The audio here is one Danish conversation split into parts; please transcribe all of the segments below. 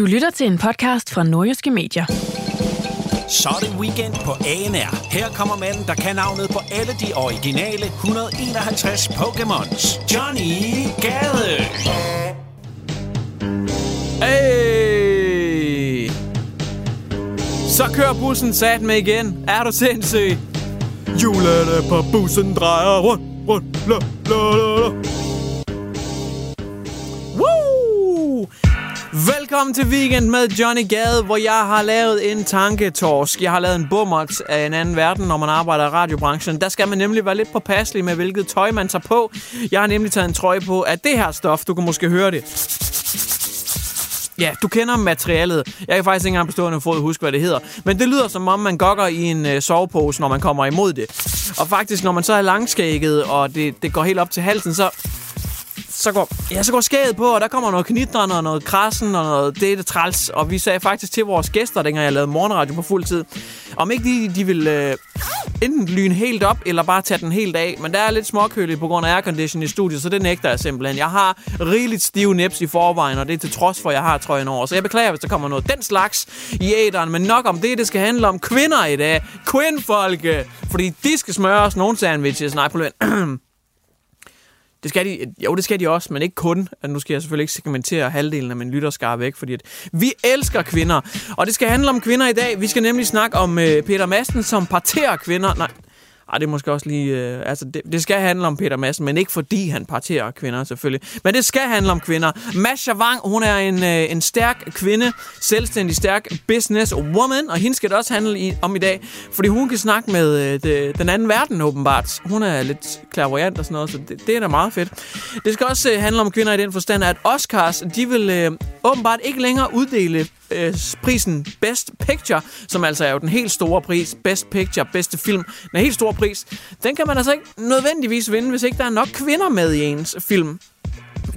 Du lytter til en podcast fra Nordjyske Medier. Så er det weekend på ANR. Her kommer manden, der kan navnet på alle de originale 151 Pokémons. Johnny Gade. Hey! Så kører bussen sat med igen. Er du sindssyg? Hjulene på bussen drejer rundt, rundt, la, la, la, la. Velkommen til Weekend med Johnny Gade, hvor jeg har lavet en tanketorsk. Jeg har lavet en bummert af en anden verden, når man arbejder i radiobranchen. Der skal man nemlig være lidt påpasselig med, hvilket tøj man tager på. Jeg har nemlig taget en trøje på af det her stof. Du kan måske høre det. Ja, du kender materialet. Jeg kan faktisk ikke engang på stående fod huske, hvad det hedder. Men det lyder som om, man gokker i en øh, sovepose, når man kommer imod det. Og faktisk, når man så er langskægget, og det, det går helt op til halsen, så så går, ja, så går skædet på, og der kommer noget knitren og noget krassen og noget det det træls. Og vi sagde faktisk til vores gæster, dengang jeg lavede morgenradio på fuld tid, om ikke de, de vil øh, enten lyne helt op, eller bare tage den helt af. Men der er lidt småkøligt på grund af aircondition i studiet, så det nægter jeg simpelthen. Jeg har rigeligt stive nips i forvejen, og det er til trods for, at jeg har trøjen over. Så jeg beklager, hvis der kommer noget den slags i æderen. Men nok om det, det skal handle om kvinder i dag. Kvindfolke! Fordi de skal smøres nogle sandwiches. Nej, på det skal de, jo, det skal de også, men ikke kun. Nu skal jeg selvfølgelig ikke segmentere halvdelen af min lytterskare væk, fordi at vi elsker kvinder. Og det skal handle om kvinder i dag. Vi skal nemlig snakke om øh, Peter Madsen, som parterer kvinder. Nej, ej, det er måske også lige... Øh, altså, det, det skal handle om Peter Madsen, men ikke fordi han parterer kvinder, selvfølgelig. Men det skal handle om kvinder. Masha Wang, hun er en, øh, en stærk kvinde, selvstændig stærk business woman, og hende skal det også handle i, om i dag, fordi hun kan snakke med øh, det, den anden verden, åbenbart. Hun er lidt clairvoyant og sådan noget, så det, det er da meget fedt. Det skal også øh, handle om kvinder i den forstand, at Oscars, de vil øh, åbenbart ikke længere uddele øh, prisen Best Picture, som altså er jo den helt store pris, Best Picture, bedste film, den helt store pris, den kan man altså ikke nødvendigvis vinde, hvis ikke der er nok kvinder med i ens film.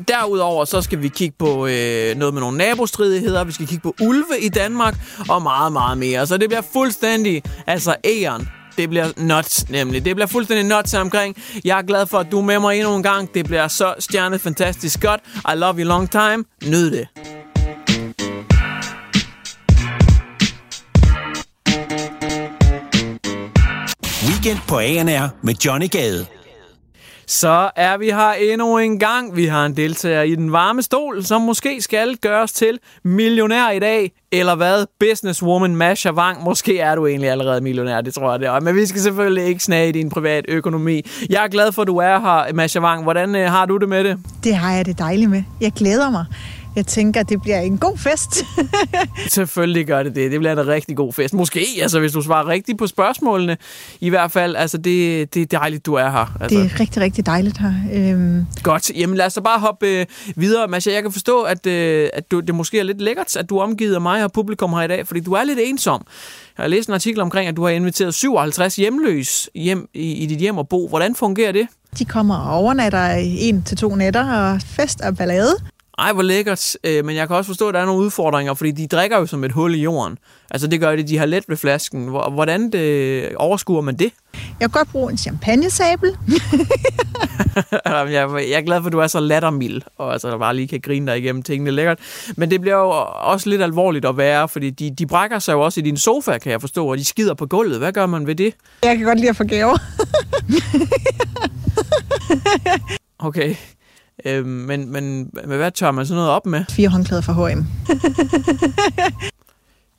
Derudover så skal vi kigge på øh, noget med nogle nabostridigheder, vi skal kigge på ulve i Danmark, og meget, meget mere. Så det bliver fuldstændig, altså æren det bliver nuts, nemlig. Det bliver fuldstændig nuts omkring. Jeg er glad for, at du er med mig endnu en gang. Det bliver så stjernet fantastisk godt. I love you long time. Nyd det. Weekend på ANR med Johnny Gade. Så er vi her endnu en gang. Vi har en deltager i den varme stol, som måske skal gøres til millionær i dag. Eller hvad? Businesswoman Masha Wang. Måske er du egentlig allerede millionær, det tror jeg det er. Men vi skal selvfølgelig ikke snage i din privat økonomi. Jeg er glad for, at du er her, Masha Wang. Hvordan øh, har du det med det? Det har jeg det dejligt med. Jeg glæder mig jeg tænker, det bliver en god fest. Selvfølgelig gør det det. Det bliver en rigtig god fest. Måske, altså, hvis du svarer rigtigt på spørgsmålene. I hvert fald, altså, det, det er dejligt, du er her. Altså. Det er rigtig, rigtig dejligt her. Øhm. Godt. Jamen, lad os så bare hoppe øh, videre. Masha, jeg kan forstå, at, øh, at du, det måske er lidt lækkert, at du er omgivet af mig og publikum her i dag, fordi du er lidt ensom. Jeg har læst en artikel omkring, at du har inviteret 57 hjemløs hjem i, i dit hjem og bo. Hvordan fungerer det? De kommer og overnatter en til to nætter og fest og ballade. Ej, hvor lækkert. Øh, men jeg kan også forstå, at der er nogle udfordringer, fordi de drikker jo som et hul i jorden. Altså det gør det, de har let ved flasken. Hvordan det, overskuer man det? Jeg kan godt bruge en champagnesabel. jeg er glad for, at du er så lattermild, og altså bare lige kan grine dig igennem tingene lækkert. Men det bliver jo også lidt alvorligt at være, fordi de, de brækker sig jo også i din sofa, kan jeg forstå, og de skider på gulvet. Hvad gør man ved det? Jeg kan godt lide at få gaver. okay. Øh, men, men, hvad tør man sådan noget op med? Fire håndklæder fra H&M.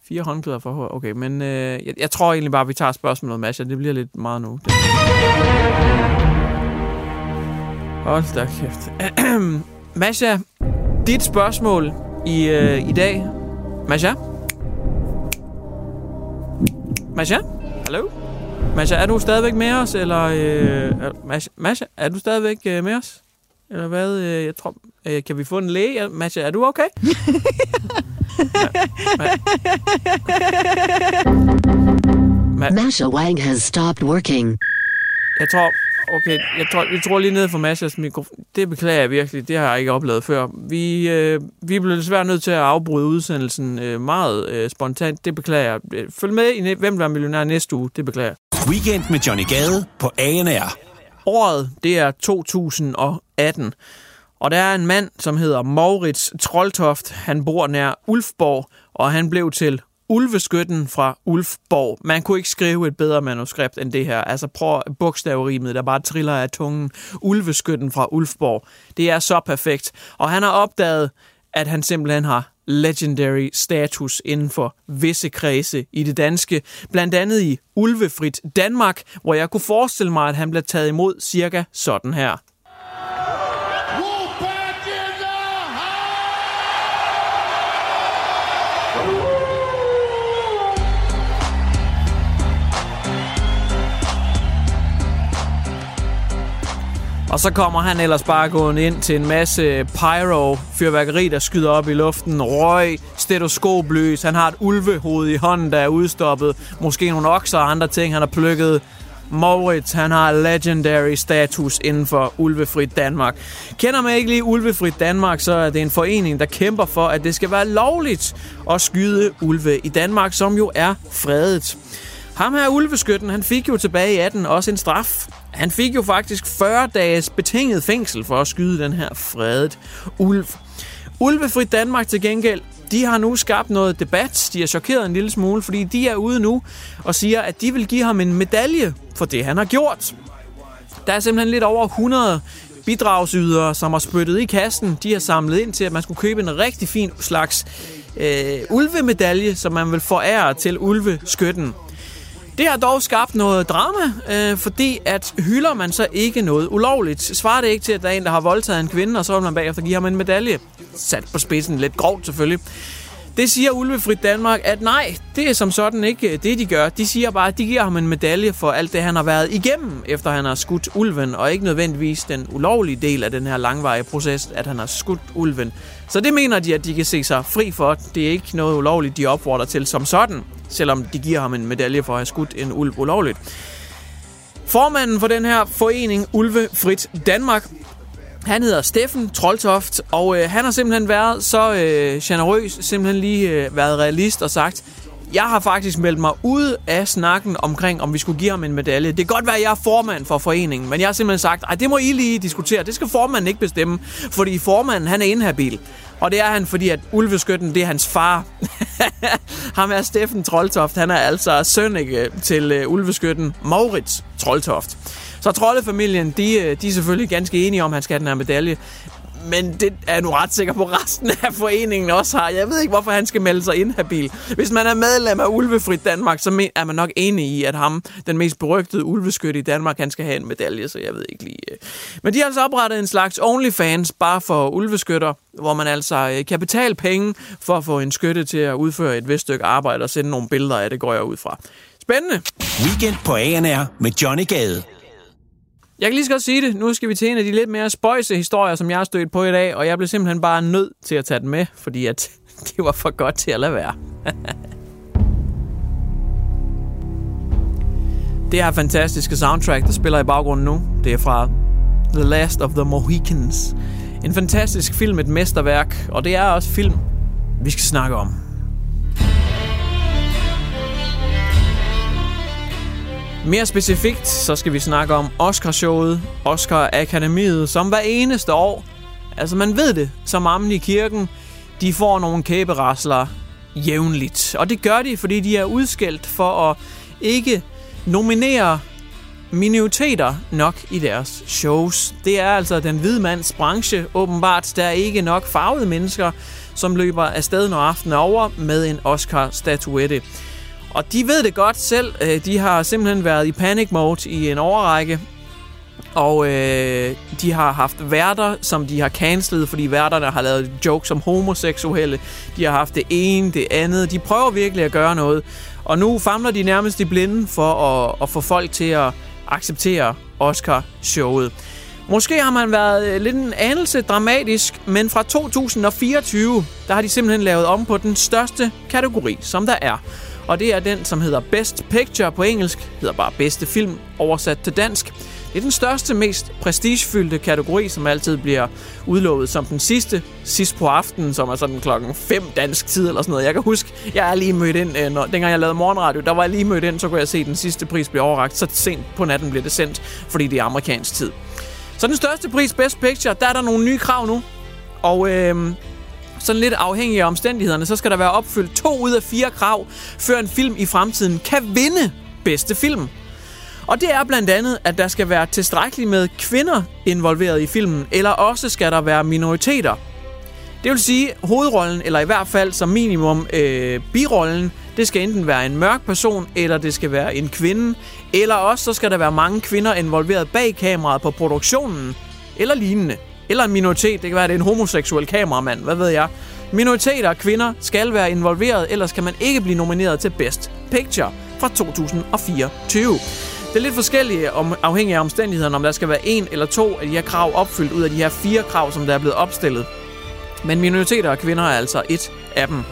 Fire håndklæder for hår. Okay, men øh, jeg, jeg tror egentlig bare, at vi tager spørgsmålet, Masha. Det bliver lidt meget nu. Det. Hold da kæft. Masha, dit spørgsmål i, øh, i dag. Masha? Masha? Hallo? Masha, er du stadigvæk med os? Eller, øh, Masha, Masha, er du stadigvæk øh, med os? Eller hvad? Øh, jeg tror, øh, kan vi få en læge? Masha, er du okay? Ma- Masha Wang has stopped working. Jeg tror, okay, jeg tror, vi tror lige ned for Mashas mikrofon. Det beklager jeg virkelig, det har jeg ikke oplevet før. Vi, øh, vi blev desværre nødt til at afbryde udsendelsen øh, meget øh, spontant. Det beklager jeg. Øh, Følg med i Hvem der er millionær næste uge. Det beklager jeg. Weekend med Johnny Gade på ANR. Året, det er 2018. Og der er en mand, som hedder Maurits Troldtoft. Han bor nær Ulfborg, og han blev til Ulveskytten fra Ulfborg. Man kunne ikke skrive et bedre manuskript end det her. Altså prøv bogstaverimet, der bare triller af tungen. Ulveskytten fra Ulfborg. Det er så perfekt. Og han har opdaget, at han simpelthen har legendary status inden for visse kredse i det danske. Blandt andet i Ulvefrit Danmark, hvor jeg kunne forestille mig, at han blev taget imod cirka sådan her. Og så kommer han ellers bare gående ind til en masse pyro, fyrværkeri, der skyder op i luften, røg, stetoskopløs. Han har et ulvehoved i hånden, der er udstoppet. Måske nogle okser og andre ting, han har plukket. Moritz, han har legendary status inden for Ulvefrit Danmark. Kender man ikke lige Ulvefrit Danmark, så er det en forening, der kæmper for, at det skal være lovligt at skyde ulve i Danmark, som jo er fredet. Ham her ulveskytten, han fik jo tilbage i 18 også en straf. Han fik jo faktisk 40 dages betinget fængsel for at skyde den her fredet ulv. Ulvefrit Danmark til gengæld, de har nu skabt noget debat. De er chokeret en lille smule, fordi de er ude nu og siger, at de vil give ham en medalje for det, han har gjort. Der er simpelthen lidt over 100 bidragsydere, som har spyttet i kassen. De har samlet ind til, at man skulle købe en rigtig fin slags øh, ulvemedalje, som man vil forære til ulveskytten. Det har dog skabt noget drama, øh, fordi at hylder man så ikke noget ulovligt, svarer det ikke til, at der er en, der har voldtaget en kvinde, og så vil man bagefter give ham en medalje. Sat på spidsen, lidt grovt selvfølgelig. Det siger Ulvefrit Danmark, at nej, det er som sådan ikke øh, det, de gør. De siger bare, at de giver ham en medalje for alt det, han har været igennem, efter han har skudt ulven, og ikke nødvendigvis den ulovlige del af den her langvarige proces, at han har skudt ulven. Så det mener de, at de kan se sig fri for. Det er ikke noget ulovligt, de opfordrer til som sådan, selvom de giver ham en medalje for at have skudt en ulv ulovligt. Formanden for den her forening, Ulvefrit Danmark, han hedder Steffen Troldtoft, og øh, han har simpelthen været så øh, generøs, simpelthen lige øh, været realist og sagt, jeg har faktisk meldt mig ud af snakken omkring, om vi skulle give ham en medalje. Det kan godt være, at jeg er formand for foreningen, men jeg har simpelthen sagt, at det må I lige diskutere. Det skal formanden ikke bestemme, fordi formanden han er inhabil. Og det er han, fordi at ulveskytten, det er hans far. Ham er Steffen Troldtoft. Han er altså søn ikke, til øh, ulveskytten Maurits Troldtoft. Så troldefamilien, de, øh, de er selvfølgelig ganske enige om, at han skal have den her medalje. Men det er jeg nu ret sikker på, resten af foreningen også har. Jeg ved ikke, hvorfor han skal melde sig inhabil. Hvis man er medlem af Ulvefrit Danmark, så er man nok enig i, at ham, den mest berygtede ulveskytte i Danmark, han skal have en medalje, så jeg ved ikke lige. Øh. Men de har altså oprettet en slags OnlyFans bare for ulveskytter, hvor man altså øh, kan betale penge for at få en skytte til at udføre et vist stykke arbejde og sende nogle billeder af det, går jeg ud fra. Spændende! Weekend på ANR med Johnny Gade. Jeg kan lige så godt sige det. Nu skal vi til en af de lidt mere spøjse historier, som jeg har stødt på i dag, og jeg blev simpelthen bare nødt til at tage den med, fordi at det var for godt til at lade være. det her fantastiske soundtrack, der spiller i baggrunden nu, det er fra The Last of the Mohicans. En fantastisk film, et mesterværk, og det er også film, vi skal snakke om. Mere specifikt, så skal vi snakke om Oscarshowet, Oscar Akademiet, som hver eneste år, altså man ved det, som ammen i kirken, de får nogle kæberasler jævnligt. Og det gør de, fordi de er udskældt for at ikke nominere minoriteter nok i deres shows. Det er altså den hvide mands branche, åbenbart. Der er ikke nok farvede mennesker, som løber afsted, når aftenen er over, med en Oscar-statuette. Og de ved det godt selv. Øh, de har simpelthen været i panic mode i en overrække. Og øh, de har haft værter, som de har cancelet, fordi værterne har lavet jokes om homoseksuelle. De har haft det ene, det andet. De prøver virkelig at gøre noget. Og nu famler de nærmest i blinde for at, at få folk til at acceptere Oscar-showet. Måske har man været øh, lidt en anelse dramatisk, men fra 2024, der har de simpelthen lavet om på den største kategori, som der er. Og det er den, som hedder Best Picture på engelsk, hedder bare bedste film oversat til dansk. Det er den største, mest prestigefyldte kategori, som altid bliver udlovet som den sidste, sidst på aftenen, som er sådan klokken 5 dansk tid eller sådan noget. Jeg kan huske, jeg er lige mødt ind, øh, når, dengang jeg lavede morgenradio, der var jeg lige mødt ind, så kunne jeg se, at den sidste pris blive overragt. Så sent på natten bliver det sendt, fordi det er amerikansk tid. Så den største pris, Best Picture, der er der nogle nye krav nu. Og øh, sådan lidt afhængig af omstændighederne, så skal der være opfyldt to ud af fire krav, før en film i fremtiden kan vinde bedste film. Og det er blandt andet, at der skal være tilstrækkeligt med kvinder involveret i filmen, eller også skal der være minoriteter. Det vil sige, hovedrollen, eller i hvert fald som minimum øh, birollen, det skal enten være en mørk person, eller det skal være en kvinde, eller også så skal der være mange kvinder involveret bag kameraet på produktionen, eller lignende. Eller en minoritet, det kan være, at det er en homoseksuel kameramand, hvad ved jeg. Minoriteter og kvinder skal være involveret, ellers kan man ikke blive nomineret til Best Picture fra 2024. Det er lidt forskellige om, afhængig af omstændighederne, om der skal være en eller to af de her krav opfyldt ud af de her fire krav, som der er blevet opstillet. Men minoriteter og kvinder er altså et af dem.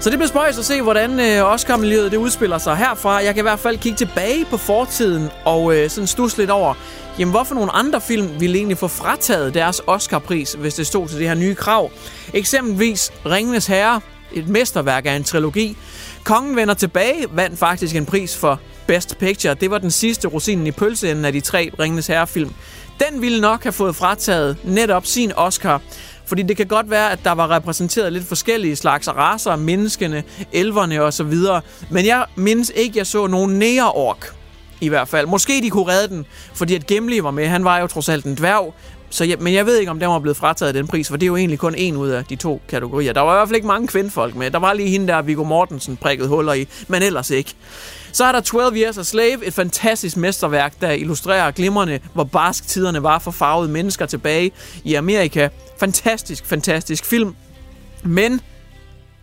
Så det bliver spøjs at se, hvordan øh, Oscar-miljøet det udspiller sig herfra. Jeg kan i hvert fald kigge tilbage på fortiden og øh, sådan stusse lidt over, jamen hvorfor nogle andre film ville egentlig få frataget deres Oscar-pris, hvis det stod til det her nye krav. Eksempelvis Ringenes Herre, et mesterværk af en trilogi. Kongen vender tilbage, vandt faktisk en pris for Best Picture. Det var den sidste rosinen i pølseenden af de tre Ringenes Herre-film. Den ville nok have fået frataget netop sin Oscar, fordi det kan godt være, at der var repræsenteret lidt forskellige slags raser, menneskene, elverne og så videre. Men jeg mindes ikke, at jeg så nogen nære-ork i hvert fald. Måske de kunne redde den, fordi at Gimli var med. Han var jo trods alt en dværg. Så jeg, men jeg ved ikke, om den var blevet frataget den pris, for det er jo egentlig kun en ud af de to kategorier. Der var i hvert fald ikke mange kvindfolk med. Der var lige hende der, Viggo Mortensen prikket huller i, men ellers ikke. Så er der 12 Years a Slave, et fantastisk mesterværk, der illustrerer glimrende, hvor barsk tiderne var for farvede mennesker tilbage i Amerika. Fantastisk, fantastisk film. Men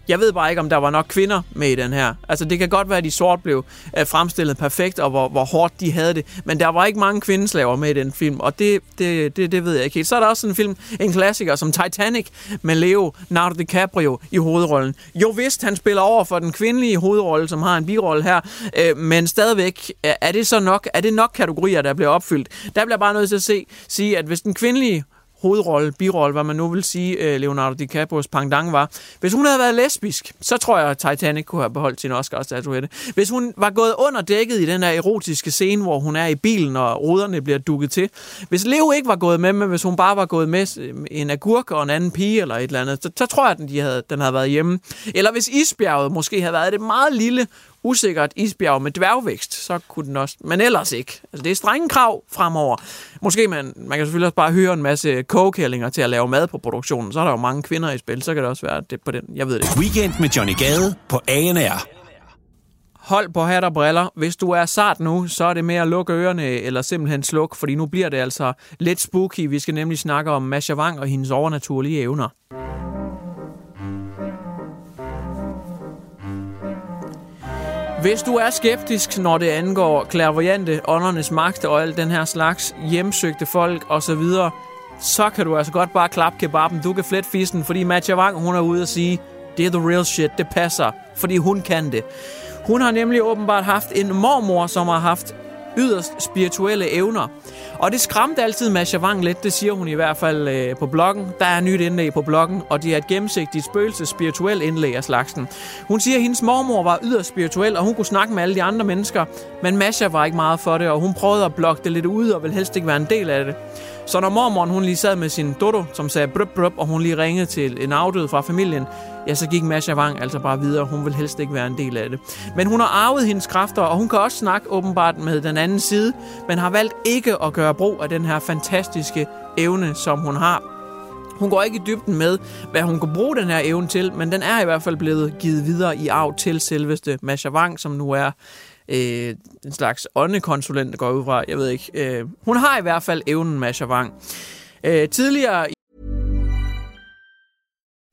jeg ved bare ikke, om der var nok kvinder med i den her. Altså, det kan godt være, at de sort blev øh, fremstillet perfekt, og hvor, hvor hårdt de havde det. Men der var ikke mange kvindeslaver med i den film, og det, det, det, det ved jeg ikke helt. Så er der også en film, en klassiker som Titanic, med Leonardo DiCaprio i hovedrollen. Jo vist, han spiller over for den kvindelige hovedrolle, som har en birolle her, øh, men stadigvæk, øh, er det så nok, er det nok kategorier, der bliver opfyldt? Der bliver bare nødt til at se, sige, at hvis den kvindelige hovedrolle, birolle, hvad man nu vil sige, øh, Leonardo DiCaprios pangdang var. Hvis hun havde været lesbisk, så tror jeg, at Titanic kunne have beholdt sin Oscar-statuette. Hvis hun var gået under dækket i den her erotiske scene, hvor hun er i bilen, og ruderne bliver dukket til. Hvis Leo ikke var gået med, men hvis hun bare var gået med øh, en agurk og en anden pige eller et eller andet, så, så tror jeg, at den, de havde, den havde været hjemme. Eller hvis isbjerget måske havde været det meget lille, usikkert isbjerg med dværgvækst, så kunne den også. Men ellers ikke. Altså, det er strenge krav fremover. Måske man, man kan selvfølgelig også bare høre en masse kogekællinger til at lave mad på produktionen. Så er der jo mange kvinder i spil, så kan det også være det på den. Jeg ved det. Weekend med Johnny Gade på ANR. Hold på hat og briller. Hvis du er sart nu, så er det med at lukke ørerne eller simpelthen sluk, fordi nu bliver det altså lidt spooky. Vi skal nemlig snakke om Masha Wang og hendes overnaturlige evner. Hvis du er skeptisk, når det angår klærvoyante, åndernes magt og alt den her slags hjemsøgte folk osv., så kan du altså godt bare klappe kebaben. Du kan flette fisen, fordi Matja Wang, hun er ude og sige, det er the real shit, det passer, fordi hun kan det. Hun har nemlig åbenbart haft en mormor, som har haft yderst spirituelle evner. Og det skræmte altid Masha Wang lidt, det siger hun i hvert fald øh, på bloggen. Der er nyt indlæg på bloggen, og det er et gennemsigtigt spøgelse spirituel indlæg af slagsen. Hun siger, at hendes mormor var yderst spirituel, og hun kunne snakke med alle de andre mennesker, men Masha var ikke meget for det, og hun prøvede at blokke det lidt ud og ville helst ikke være en del af det. Så når mormoren hun lige sad med sin dodo, som sagde brøb, brøb, og hun lige ringede til en afdød fra familien, ja, så gik Masha Wang altså bare videre. Hun vil helst ikke være en del af det. Men hun har arvet hendes kræfter, og hun kan også snakke åbenbart med den anden side, men har valgt ikke at gøre brug af den her fantastiske evne, som hun har. Hun går ikke i dybden med, hvad hun kan bruge den her evne til, men den er i hvert fald blevet givet videre i arv til selveste Masha Wang, som nu er øh, en slags åndekonsulent, der går ud fra. Jeg ved ikke. Øh, hun har i hvert fald evnen, Masha Wang. Øh, tidligere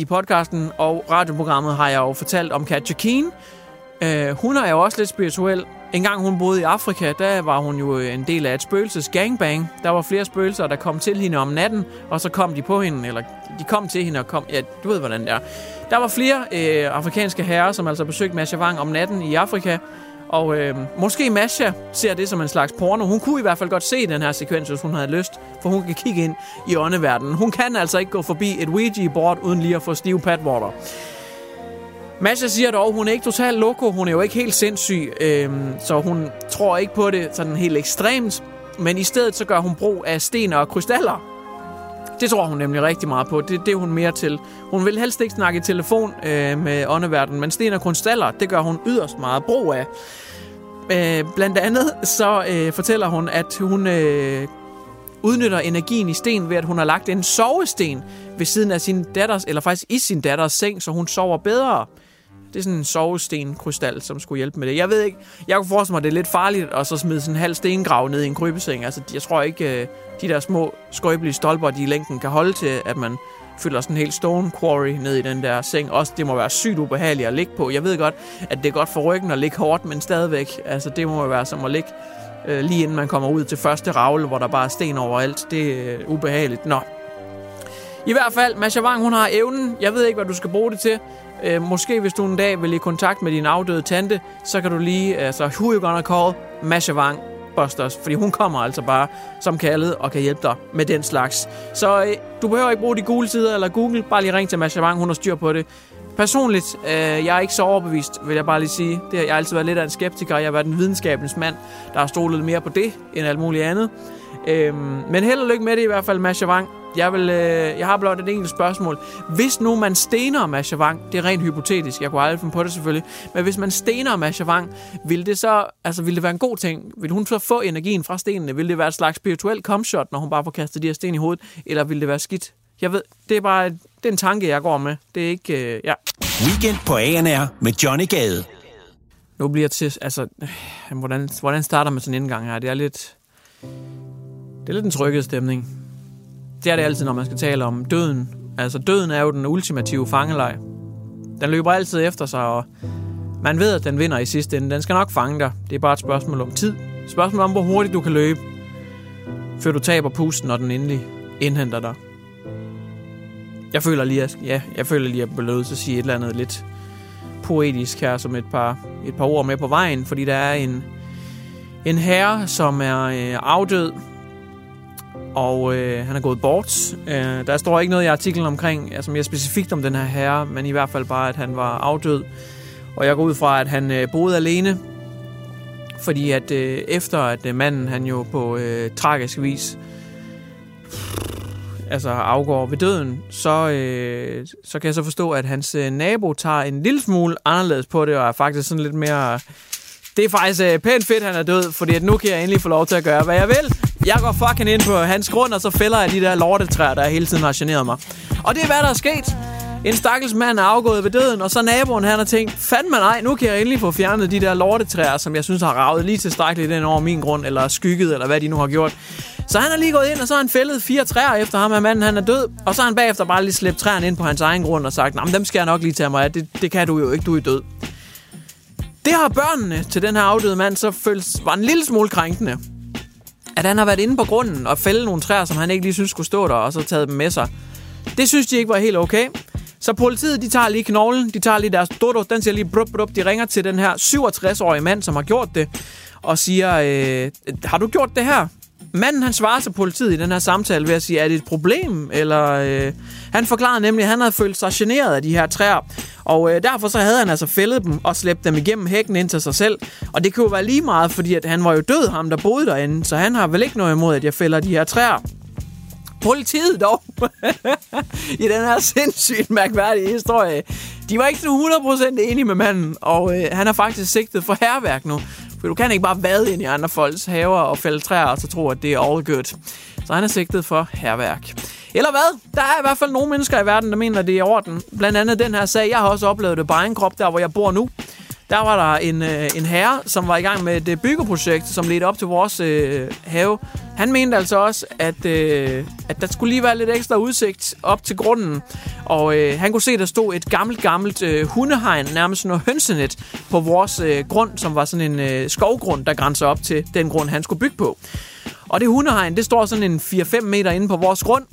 I podcasten og radioprogrammet har jeg jo fortalt om Katja Keen. Øh, hun er jo også lidt spirituel. En gang hun boede i Afrika, der var hun jo en del af et spøgelses gangbang. Der var flere spøgelser, der kom til hende om natten, og så kom de på hende, eller de kom til hende og kom... Ja, du ved, hvordan det er. Der var flere øh, afrikanske herrer, som altså besøgte Masha Wang om natten i Afrika, og øh, måske Masha ser det som en slags porno. Hun kunne i hvert fald godt se den her sekvens, hvis hun havde lyst, for hun kan kigge ind i åndeverdenen. Hun kan altså ikke gå forbi et Ouija-board uden lige at få stive padwater. Masha siger dog, hun er ikke totalt loko, hun er jo ikke helt sindssyg, øh, så hun tror ikke på det sådan helt ekstremt, men i stedet så gør hun brug af sten og krystaller. Det tror hun nemlig rigtig meget på. Det, det er hun mere til. Hun vil helst ikke snakke i telefon øh, med åndeverdenen, men sten og krystaller, det gør hun yderst meget brug af. Øh, blandt andet så øh, fortæller hun, at hun øh, udnytter energien i sten ved, at hun har lagt en sovesten ved siden af sin datters, eller faktisk i sin datters seng, så hun sover bedre. Det er sådan en sovesten-krystal, som skulle hjælpe med det. Jeg ved ikke, jeg kunne forestille mig, at det er lidt farligt at så smide sådan en halv stengrav ned i en krybeseng. Altså, jeg tror ikke, øh, de der små skrøbelige stolper, de i længden kan holde til, at man fylder sådan en helt stone quarry ned i den der seng. Også det må være sygt ubehageligt at ligge på. Jeg ved godt, at det er godt for ryggen at ligge hårdt, men stadigvæk, altså det må være som at ligge øh, lige inden man kommer ud til første ravle, hvor der bare er sten overalt. Det er øh, ubehageligt. Nå. I hvert fald, Masha Wang, hun har evnen. Jeg ved ikke, hvad du skal bruge det til. Øh, måske hvis du en dag vil i kontakt med din afdøde tante, så kan du lige, altså, who you gonna call? Masha Wang Busters, fordi hun kommer altså bare som kaldet og kan hjælpe dig med den slags. Så øh, du behøver ikke bruge de gule sider eller Google, bare lige ring til Masha Wang, hun har styr på det. Personligt, øh, jeg er ikke så overbevist, vil jeg bare lige sige. Det, jeg har altid været lidt af en skeptiker. Jeg har været en videnskabens mand, der har stolet mere på det end alt muligt andet. Øhm, men held og lykke med det i hvert fald, Masha Wang. Jeg, vil, øh, jeg har blot et enkelt spørgsmål. Hvis nu man stener Masha Wang, det er rent hypotetisk, jeg kunne aldrig finde på det selvfølgelig, men hvis man stener Masha Wang, vil det så, altså vil det være en god ting? Vil hun så få energien fra stenene? Vil det være et slags spirituel comshot, når hun bare får kastet de her sten i hovedet? Eller vil det være skidt? Jeg ved, det er bare det er en tanke, jeg går med. Det er ikke, øh, ja. Weekend på ANR med Johnny Gade. Nu bliver til, altså, øh, hvordan, hvordan starter man sådan en indgang her? Det er lidt, det er lidt en trykket stemning. Det er det altid, når man skal tale om døden. Altså, døden er jo den ultimative fangelej. Den løber altid efter sig, og man ved, at den vinder i sidste ende. Den skal nok fange dig. Det er bare et spørgsmål om tid. Spørgsmål om, hvor hurtigt du kan løbe, før du taber pusten, når den endelig indhenter dig. Jeg føler lige, at, ja, jeg føler lige, at jeg bliver nødt til at sige et eller andet lidt poetisk her, som et par, et par ord med på vejen, fordi der er en, en herre, som er øh, afdød, og øh, han er gået bort. Øh, der står ikke noget i artiklen omkring, altså mere specifikt om den her herre, men i hvert fald bare, at han var afdød. Og jeg går ud fra, at han øh, boede alene, fordi at øh, efter at øh, manden, han jo på øh, tragisk vis altså afgår ved døden, så, øh, så kan jeg så forstå, at hans øh, nabo tager en lille smule anderledes på det, og er faktisk sådan lidt mere... Det er faktisk øh, pænt fedt, han er død, fordi at nu kan jeg endelig få lov til at gøre, hvad jeg vil. Jeg går fucking ind på hans grund, og så fælder jeg de der lortetræer, der hele tiden har generet mig. Og det er, hvad der er sket. En stakkels mand er afgået ved døden, og så naboen han har tænkt, fandme nej, nu kan jeg endelig få fjernet de der lortetræer, som jeg synes har ravet lige tilstrækkeligt ind over min grund, eller skygget, eller hvad de nu har gjort. Så han er lige gået ind, og så har han fældet fire træer efter ham, at manden han er død. Og så har han bagefter bare lige slæbt træerne ind på hans egen grund og sagt, men dem skal jeg nok lige tage mig af, det, det kan du jo ikke, du er død. Det har børnene til den her afdøde mand så følt var en lille smule krænkende at han har været inde på grunden og fældet nogle træer, som han ikke lige synes skulle stå der, og så taget dem med sig. Det synes de ikke var helt okay. Så politiet, de tager lige knoglen, de tager lige deres dodo, den siger lige brup, brup, de ringer til den her 67-årige mand, som har gjort det, og siger, øh, har du gjort det her? Manden han svarer til politiet i den her samtale ved at sige, er det et problem? Eller, øh, han forklarede nemlig, at han havde følt sig generet af de her træer. Og øh, derfor så havde han altså fældet dem og slæbt dem igennem hækken ind til sig selv. Og det kunne jo være lige meget, fordi at han var jo død, ham der boede derinde. Så han har vel ikke noget imod, at jeg fælder de her træer. Politiet dog, i den her sindssygt mærkværdige historie, de var ikke 100% enige med manden, og øh, han er faktisk sigtet for herværk nu. For du kan ikke bare vade ind i andre folks haver og fælde træer, og så tro, at det er all good. Så han er sigtet for herværk. Eller hvad? Der er i hvert fald nogle mennesker i verden, der mener, det er i orden. Blandt andet den her sag. Jeg har også oplevet det på egen krop, der hvor jeg bor nu. Der var der en, øh, en herre, som var i gang med et øh, byggeprojekt, som ledte op til vores øh, have. Han mente altså også, at, øh, at der skulle lige være lidt ekstra udsigt op til grunden. Og øh, han kunne se, at der stod et gammelt, gammelt øh, hundehegn, nærmest noget hønsenet, på vores øh, grund, som var sådan en øh, skovgrund, der grænser op til den grund, han skulle bygge på. Og det hundehegn, det står sådan en 4-5 meter inde på vores grund.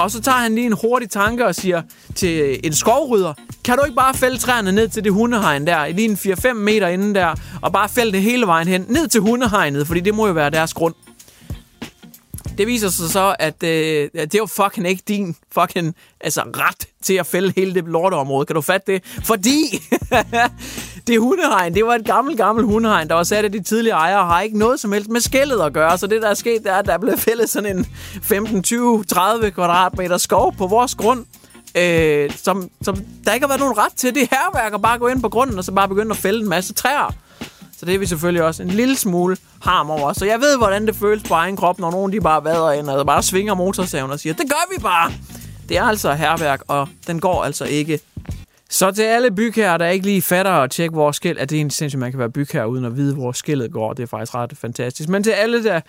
Og så tager han lige en hurtig tanke og siger til øh, en skovrydder, kan du ikke bare fælde træerne ned til det hundehegn der, lige en 4-5 meter inden der, og bare fælde det hele vejen hen, ned til hundehegnet, fordi det må jo være deres grund. Det viser sig så, at øh, det er jo fucking ikke din fucking altså, ret til at fælde hele det lorteområde. Kan du fatte det? Fordi det hundehegn, det var et gammelt, gammelt hundehegn, der var sat af de tidligere ejere, har ikke noget som helst med skældet at gøre. Så det, der er sket, det er, at der er blevet fældet sådan en 15, 20, 30 kvadratmeter skov på vores grund. Øh, som, som der ikke har været nogen ret til. Det herværk at bare gå ind på grunden, og så bare begynde at fælde en masse træer. Så det er vi selvfølgelig også en lille smule harm over. Så jeg ved, hvordan det føles på egen krop, når nogen de bare vader ind, og bare svinger motorsaven og siger, det gør vi bare! Det er altså herværk, og den går altså ikke. Så til alle bygherrer, der ikke lige fatter at tjekke vores skæld, at det er en sindssygt, man kan være bygherre uden at vide, hvor skældet går. Det er faktisk ret fantastisk. Men til alle, der,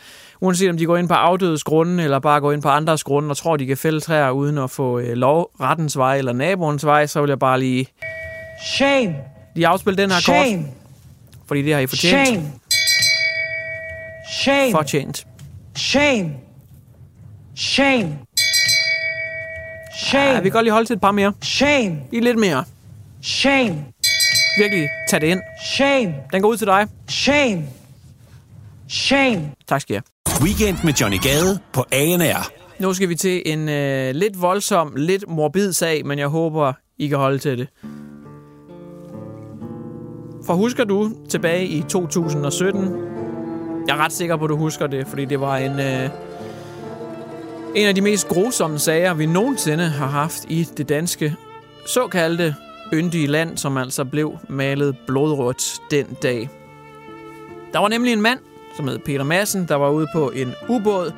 uanset om de går ind på afdødes grunde, eller bare går ind på andres grunde, og tror, de kan fælde træer uden at få øh, lov, rettens vej eller naboens vej, så vil jeg bare lige... Shame! De afspille den her Shame! kort. Fordi det har I fortjent. Shame! Shame! Fortjent. Shame! Shame! Shame! Ja, vi kan godt lige holde til et par mere. Shame! Lige lidt mere. Shame! Virkelig, tag det ind. Shame! Den går ud til dig. Shame! Shame! Tak skal jeg. Weekend med Johnny Gade på ANR. Nu skal vi til en øh, lidt voldsom, lidt morbid sag, men jeg håber, I kan holde til det. For husker du tilbage i 2017? Jeg er ret sikker på, at du husker det, fordi det var en, øh, en af de mest grusomme sager, vi nogensinde har haft i det danske såkaldte yndige land, som altså blev malet blodrødt den dag. Der var nemlig en mand, som hed Peter Madsen, der var ude på en ubåd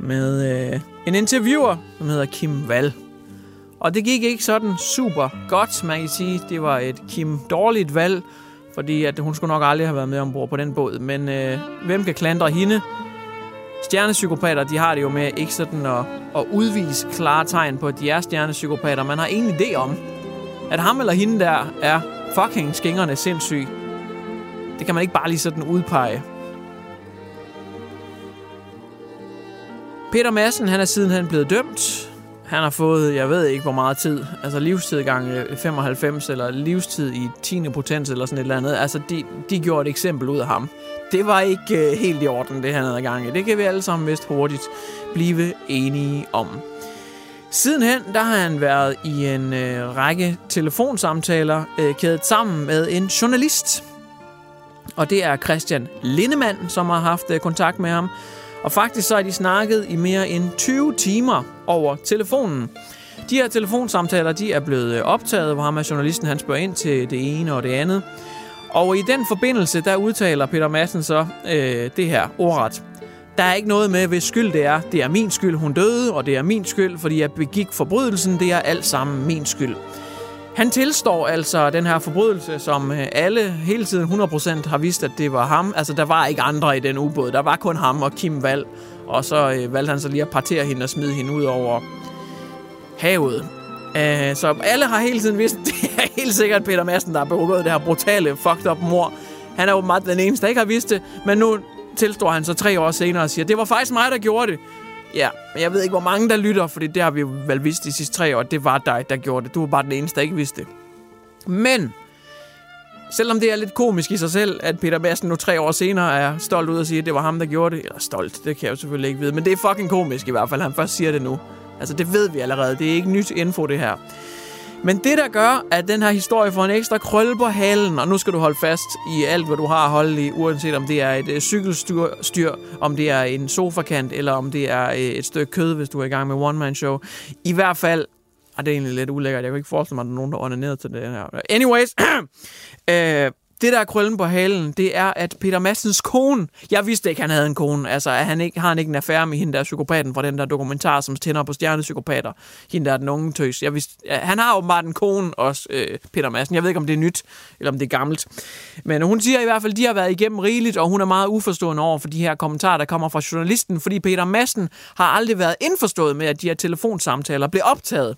med øh, en interviewer, som hedder Kim Wall. Og det gik ikke sådan super godt, man kan sige. Det var et Kim dårligt valg, fordi at hun skulle nok aldrig have været med ombord på den båd. Men øh, hvem kan klandre hende? Stjernepsykopater, de har det jo med ikke sådan at, at udvise klare tegn på, at de er stjernepsykopater. Man har ingen idé om, at ham eller hende der er fucking skængerne sindssyg. Det kan man ikke bare lige sådan udpege. Peter Madsen, han er sidenhen blevet dømt. Han har fået, jeg ved ikke hvor meget tid, altså livstid gange 95, eller livstid i 10. potens, eller sådan et eller andet. Altså, de, de gjorde et eksempel ud af ham. Det var ikke øh, helt i orden, det han havde gang i. Det kan vi alle sammen vist hurtigt blive enige om. Sidenhen, der har han været i en øh, række telefonsamtaler øh, kædet sammen med en journalist. Og det er Christian Lindemann, som har haft øh, kontakt med ham. Og faktisk så har de snakket i mere end 20 timer over telefonen. De her telefonsamtaler, de er blevet øh, optaget, hvor ham er journalisten, han spørger ind til det ene og det andet. Og i den forbindelse, der udtaler Peter Madsen så øh, det her ordret. Der er ikke noget med, hvis skyld det er. Det er min skyld, hun døde, og det er min skyld, fordi jeg begik forbrydelsen. Det er alt sammen min skyld. Han tilstår altså den her forbrydelse, som øh, alle hele tiden 100% har vidst, at det var ham. Altså, der var ikke andre i den ubåd. Der var kun ham og Kim Val. Og så øh, valgte han så lige at partere hende og smide hende ud over havet. Uh, så alle har hele tiden vidst, det helt sikkert Peter Madsen, der har begået det her brutale, fucked up mor. Han er åbenbart den eneste, der ikke har vidst det. Men nu tilstår han så tre år senere og siger, det var faktisk mig, der gjorde det. Ja, men jeg ved ikke, hvor mange der lytter, for det har vi jo vel vidst de sidste tre år. Det var dig, der gjorde det. Du var bare den eneste, der ikke vidste det. Men, selvom det er lidt komisk i sig selv, at Peter Madsen nu tre år senere er stolt ud og siger, at det var ham, der gjorde det. Eller stolt, det kan jeg jo selvfølgelig ikke vide. Men det er fucking komisk i hvert fald, han først siger det nu. Altså, det ved vi allerede. Det er ikke nyt info, det her. Men det, der gør, at den her historie får en ekstra krølle på halen, og nu skal du holde fast i alt, hvad du har at holde i, uanset om det er et øh, cykelstyr, styr, om det er en sofakant, eller om det er øh, et stykke kød, hvis du er i gang med one-man-show. I hvert fald, og det er egentlig lidt ulækkert, jeg kan ikke forestille mig, at der er nogen, der ordner ned til det her. Anyways, øh, det der er krøllen på halen, det er, at Peter Massens kone, jeg vidste ikke, han havde en kone, altså at han ikke, har han ikke en affære med hende der psykopaten fra den der dokumentar, som tænder på stjernepsykopater, hende der er den unge tøs. Jeg vidste, ja, han har åbenbart en kone også, øh, Peter Madsen. Jeg ved ikke, om det er nyt, eller om det er gammelt. Men hun siger i hvert fald, at de har været igennem rigeligt, og hun er meget uforstående over for de her kommentarer, der kommer fra journalisten, fordi Peter Madsen har aldrig været indforstået med, at de her telefonsamtaler blev optaget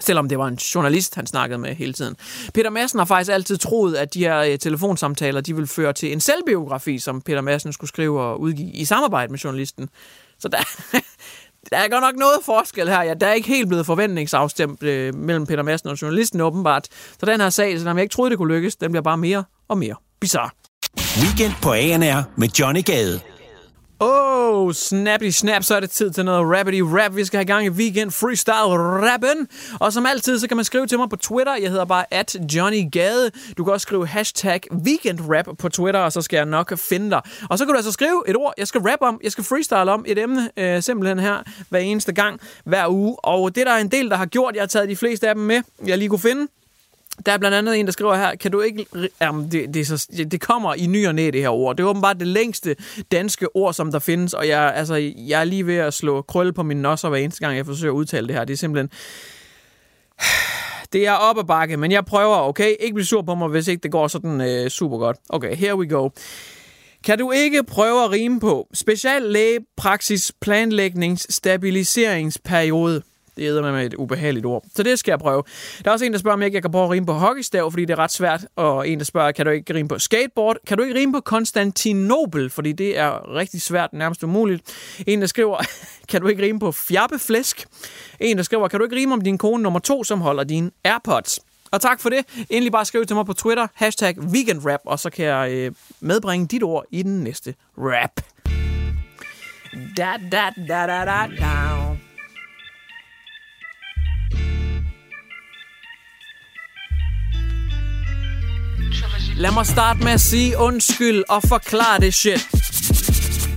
selvom det var en journalist, han snakkede med hele tiden. Peter Madsen har faktisk altid troet, at de her øh, telefonsamtaler, de vil føre til en selvbiografi, som Peter Madsen skulle skrive og udgive i samarbejde med journalisten. Så der, der er godt nok noget forskel her. Ja, der er ikke helt blevet forventningsafstemt øh, mellem Peter Madsen og journalisten åbenbart. Så den her sag, som jeg ikke troede, det kunne lykkes, den bliver bare mere og mere bizarre. Weekend på ANR med Johnny Gade. Oh, snappy snap, så er det tid til noget rappity rap. Vi skal have gang i weekend freestyle rappen. Og som altid, så kan man skrive til mig på Twitter. Jeg hedder bare at Johnny Gade. Du kan også skrive hashtag weekendrap på Twitter, og så skal jeg nok finde dig. Og så kan du altså skrive et ord, jeg skal rap om, jeg skal freestyle om et emne, øh, simpelthen her, hver eneste gang, hver uge. Og det der er en del, der har gjort, jeg har taget de fleste af dem med, jeg lige kunne finde. Der er blandt andet en, der skriver her, kan du ikke... Jamen, det, det, er så, det kommer i ny og næ, det her ord. Det er åbenbart det længste danske ord, som der findes, og jeg, altså, jeg er lige ved at slå krølle på min nosser hver eneste gang, jeg forsøger at udtale det her. Det er simpelthen... Det er op ad bakke, men jeg prøver, okay? Ikke blive sur på mig, hvis ikke det går sådan øh, super godt. Okay, here we go. Kan du ikke prøve at rime på speciallægepraksis planlægningsstabiliseringsperiode? planlægnings, stabiliseringsperiode? Det æder med et ubehageligt ord. Så det skal jeg prøve. Der er også en, der spørger, om jeg ikke kan prøve at rime på hockeystav, fordi det er ret svært. Og en, der spørger, kan du ikke rime på skateboard? Kan du ikke rime på Konstantinopel? Fordi det er rigtig svært, nærmest umuligt. En, der skriver, kan du ikke rime på fjappeflæsk? En, der skriver, kan du ikke rime om din kone nummer to, som holder dine AirPods? Og tak for det. Endelig bare skriv til mig på Twitter, hashtag veganrap, og så kan jeg øh, medbringe dit ord i den næste rap. Da, da, da, da, da, da. Lad mig starte med at sige undskyld og forklare det shit.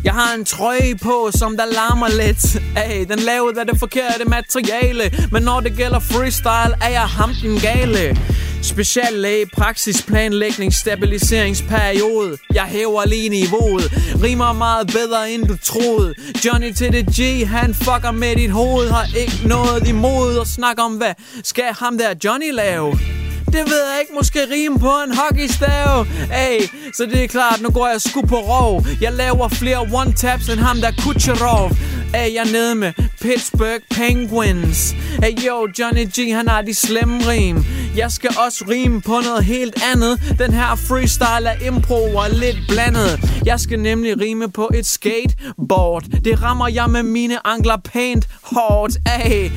Jeg har en trøje på, som der larmer lidt. Ay, Den lavet af det forkerte materiale. Men når det gælder freestyle, er jeg ham den gale. Speciallæge, praksis, planlægning, stabiliseringsperiode. Jeg hæver lige niveauet. Rimer meget bedre end du troede. Johnny til det G, han fucker med dit hoved. Har ikke noget imod og snakke om hvad Skal ham der Johnny lave? Det ved jeg ikke, måske rime på en hockeystav. Ay, så det er klart, nu går jeg sgu på rov. Jeg laver flere one-taps end ham der Kucherov. Ay, jeg er nede med Pittsburgh Penguins. Ay, yo, Johnny G, han har de slemme rim. Jeg skal også rime på noget helt andet. Den her freestyle er impro og lidt blandet. Jeg skal nemlig rime på et skateboard. Det rammer jeg med mine ankler pænt hårdt af.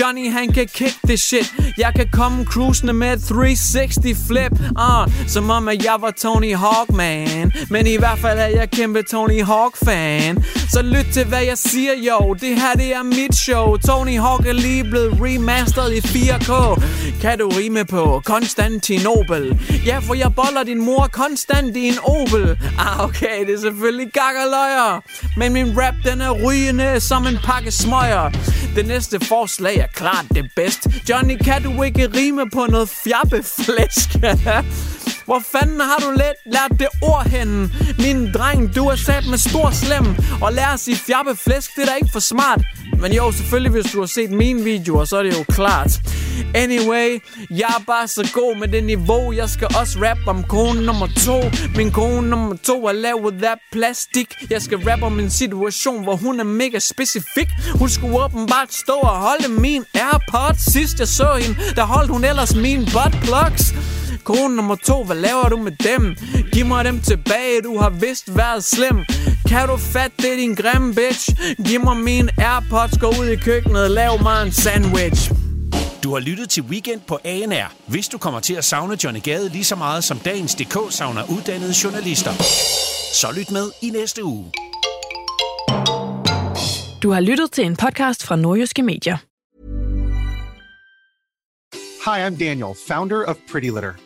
Johnny han kan kick this shit. Jeg kan komme cruisende med et 360 flip uh, Som om at jeg var Tony Hawk man. Men i hvert fald er jeg kæmpe Tony Hawk fan. Så lyt til hvad jeg siger jo Det her det er mit show. Tony Hawk er lige blevet remasteret i 4K Kan du rime på Konstantinopel. Ja for jeg boller din mor konstant i en Opel. Ah okay det er selvfølgelig gakkerløjer Men min rap den er rygende som en pakke smøger. Det næste forslag er klart det bedst. Johnny kan du ikke rime på noget fjappeflæsk? Hvor fanden har du let lært det ord henne? Min dreng, du er sat med stor slem. Og lær i fjappe flæsk, det er da ikke for smart. Men jo, selvfølgelig hvis du har set mine videoer, så er det jo klart. Anyway, jeg er bare så god med det niveau. Jeg skal også rap om kone nummer to. Min kone nummer to er lavet af plastik. Jeg skal rap om en situation, hvor hun er mega specifik. Hun skulle åbenbart stå og holde min Airpods. Sidst jeg så hende, der holdt hun ellers min buttplugs. Kone nummer to, hvad laver du med dem? Giv mig dem tilbage, du har vist været slem Kan du fatte det, din grimme bitch? Giv mig min Airpods, gå ud i køkkenet, lav mig en sandwich Du har lyttet til Weekend på ANR. Hvis du kommer til at savne Johnny Gade lige så meget som dagens DK savner uddannede journalister, så lyt med i næste uge. Du har lyttet til en podcast fra Nordjyske Medier. Hi, I'm Daniel, founder of Pretty Litter.